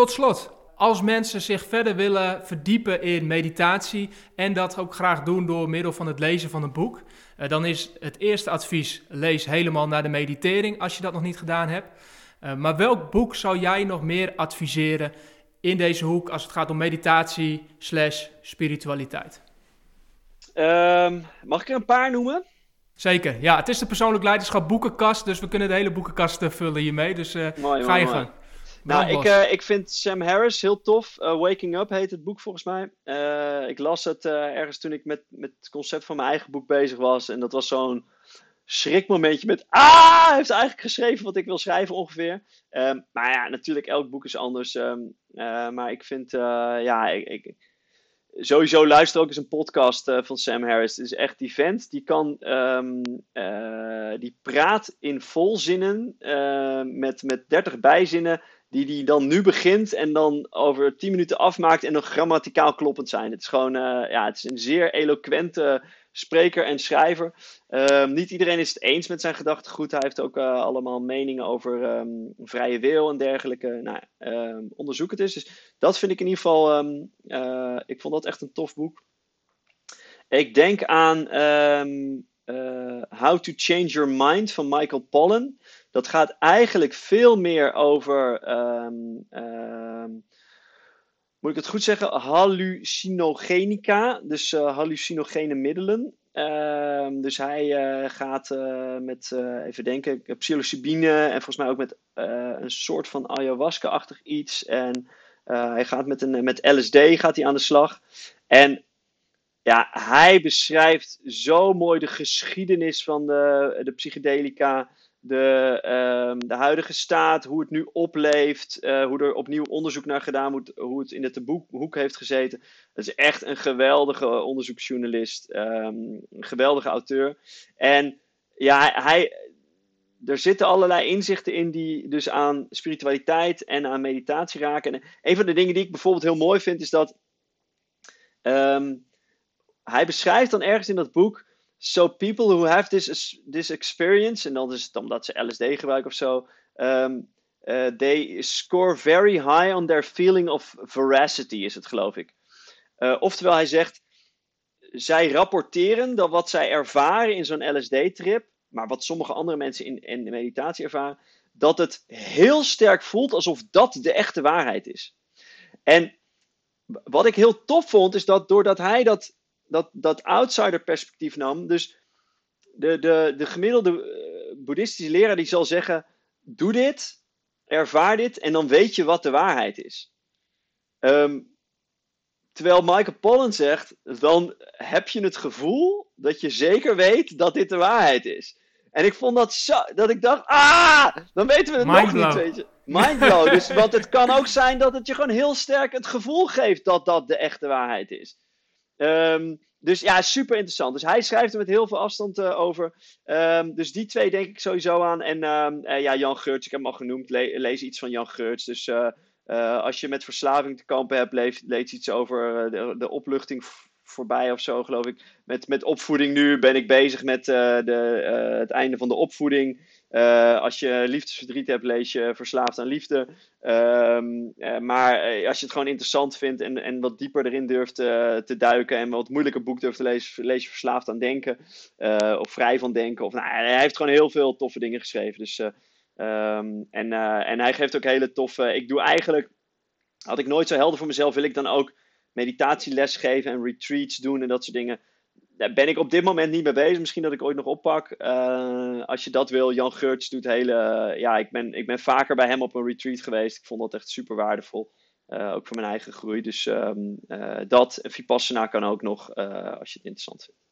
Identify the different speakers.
Speaker 1: tot slot, als mensen zich verder willen verdiepen in meditatie en dat ook graag doen door middel van het lezen van een boek, uh, dan is het eerste advies: lees helemaal naar de meditering als je dat nog niet gedaan hebt. Uh, maar welk boek zou jij nog meer adviseren in deze hoek als het gaat om meditatie slash spiritualiteit?
Speaker 2: Um, mag ik er een paar noemen?
Speaker 1: Zeker, ja. Het is de persoonlijk leiderschap boekenkast, dus we kunnen de hele boekenkast vullen hiermee. Dus uh, mooi, ga je gang.
Speaker 2: Nou, ik, uh, ik vind Sam Harris heel tof. Uh, Waking Up heet het boek volgens mij. Uh, ik las het ergens toen ik met, met het concept van mijn eigen boek bezig was. En dat was zo'n schrikmomentje met... Ah, hij heeft eigenlijk geschreven wat ik wil schrijven ongeveer. Um, maar ja, natuurlijk, elk boek is anders. Um, maar ik vind, ja, ik, ik, sowieso luister ook eens een podcast van Sam Harris. Het is echt die vent, die kan, um, die praat in volzinnen met, met 30 bijzinnen die die dan nu begint en dan over 10 minuten afmaakt en nog grammaticaal kloppend zijn. Het is gewoon, ja, het is een zeer eloquente spreker en schrijver. Uh, niet iedereen is het eens met zijn gedachtegoed. Hij heeft ook uh, allemaal meningen over um, vrije wil en dergelijke. Nou, ehm, onderzoek het eens. Dus dat vind ik in ieder geval, um, ik vond dat echt een tof boek. Ik denk aan How to Change Your Mind van Michael Pollan. Dat gaat eigenlijk veel meer over, moet ik het goed zeggen, hallucinogenica, dus uh, hallucinogene middelen. Um, dus hij uh, gaat uh, met, even denken, psilocybine en volgens mij ook met een soort van ayahuasca-achtig iets. En hij gaat met, een, met LSD gaat hij aan de slag. En ja, hij beschrijft zo mooi de geschiedenis van de, de psychedelica de, um, de huidige staat, hoe het nu opleeft, uh, hoe er opnieuw onderzoek naar gedaan wordt, hoe het in het hoek heeft gezeten. Dat is echt een geweldige onderzoeksjournalist, um, een geweldige auteur. En ja, hij, er zitten allerlei inzichten in die dus aan spiritualiteit en aan meditatie raken. En een van de dingen die ik bijvoorbeeld heel mooi vind, is dat um, hij beschrijft dan ergens in dat boek so people who have this, this experience, en dan is het omdat ze LSD gebruiken of zo, um, uh, they score very high on their feeling of veracity, is het geloof ik. Uh, oftewel, hij zegt, zij rapporteren dat wat zij ervaren in zo'n LSD-trip, maar wat sommige andere mensen in, in de meditatie ervaren, dat het heel sterk voelt alsof dat de echte waarheid is. En wat ik heel tof vond, is dat doordat hij dat dat, dat outsider perspectief nam. Dus de, de, de gemiddelde uh, boeddhistische leraar die zal zeggen: doe dit, ervaar dit en dan weet je wat de waarheid is. Um, terwijl Michael Pollan zegt: dan heb je het gevoel dat je zeker weet dat dit de waarheid is. En ik vond dat zo, dat ik dacht, ah, dan weten we het nog niet, weet je. Mindblow. dus, want het kan ook zijn dat het je gewoon heel sterk het gevoel geeft dat dat de echte waarheid is. Um, dus ja, super interessant. Dus hij schrijft er met heel veel afstand uh, over. Um, dus die twee denk ik sowieso aan. En um, uh, ja, Jan Geurts, ik heb hem al genoemd. Le lees iets van Jan Geurts. Dus uh, als je met verslaving te kampen hebt, lees, lees iets over de, de opluchting voorbij of zo, geloof ik. Met, met opvoeding nu ben ik bezig met de, het einde van de opvoeding. Uh, als je liefdesverdriet hebt, lees je Verslaafd aan Liefde. Um, uh, maar uh, als je het gewoon interessant vindt en, en wat dieper erin durft te duiken en wat moeilijker boek durft te lezen, lees je Verslaafd aan Denken. of Vrij van Denken. Of, nou, hij heeft gewoon heel veel toffe dingen geschreven. Dus, um, en, en hij geeft ook hele toffe. Ik doe eigenlijk, had ik nooit zo helder voor mezelf, wil ik dan ook meditatieles geven en retreats doen en dat soort dingen daar ben ik op dit moment niet mee bezig. Misschien dat ik ooit nog oppak. Uh, als je dat wil, Jan Geurts doet hele. ja, ik ben, ik ben vaker bij hem op een retreat geweest. Ik vond dat echt super waardevol. Uh, ook voor mijn eigen groei. Dus uh, dat. Vipassana kan ook nog, als je het interessant vindt.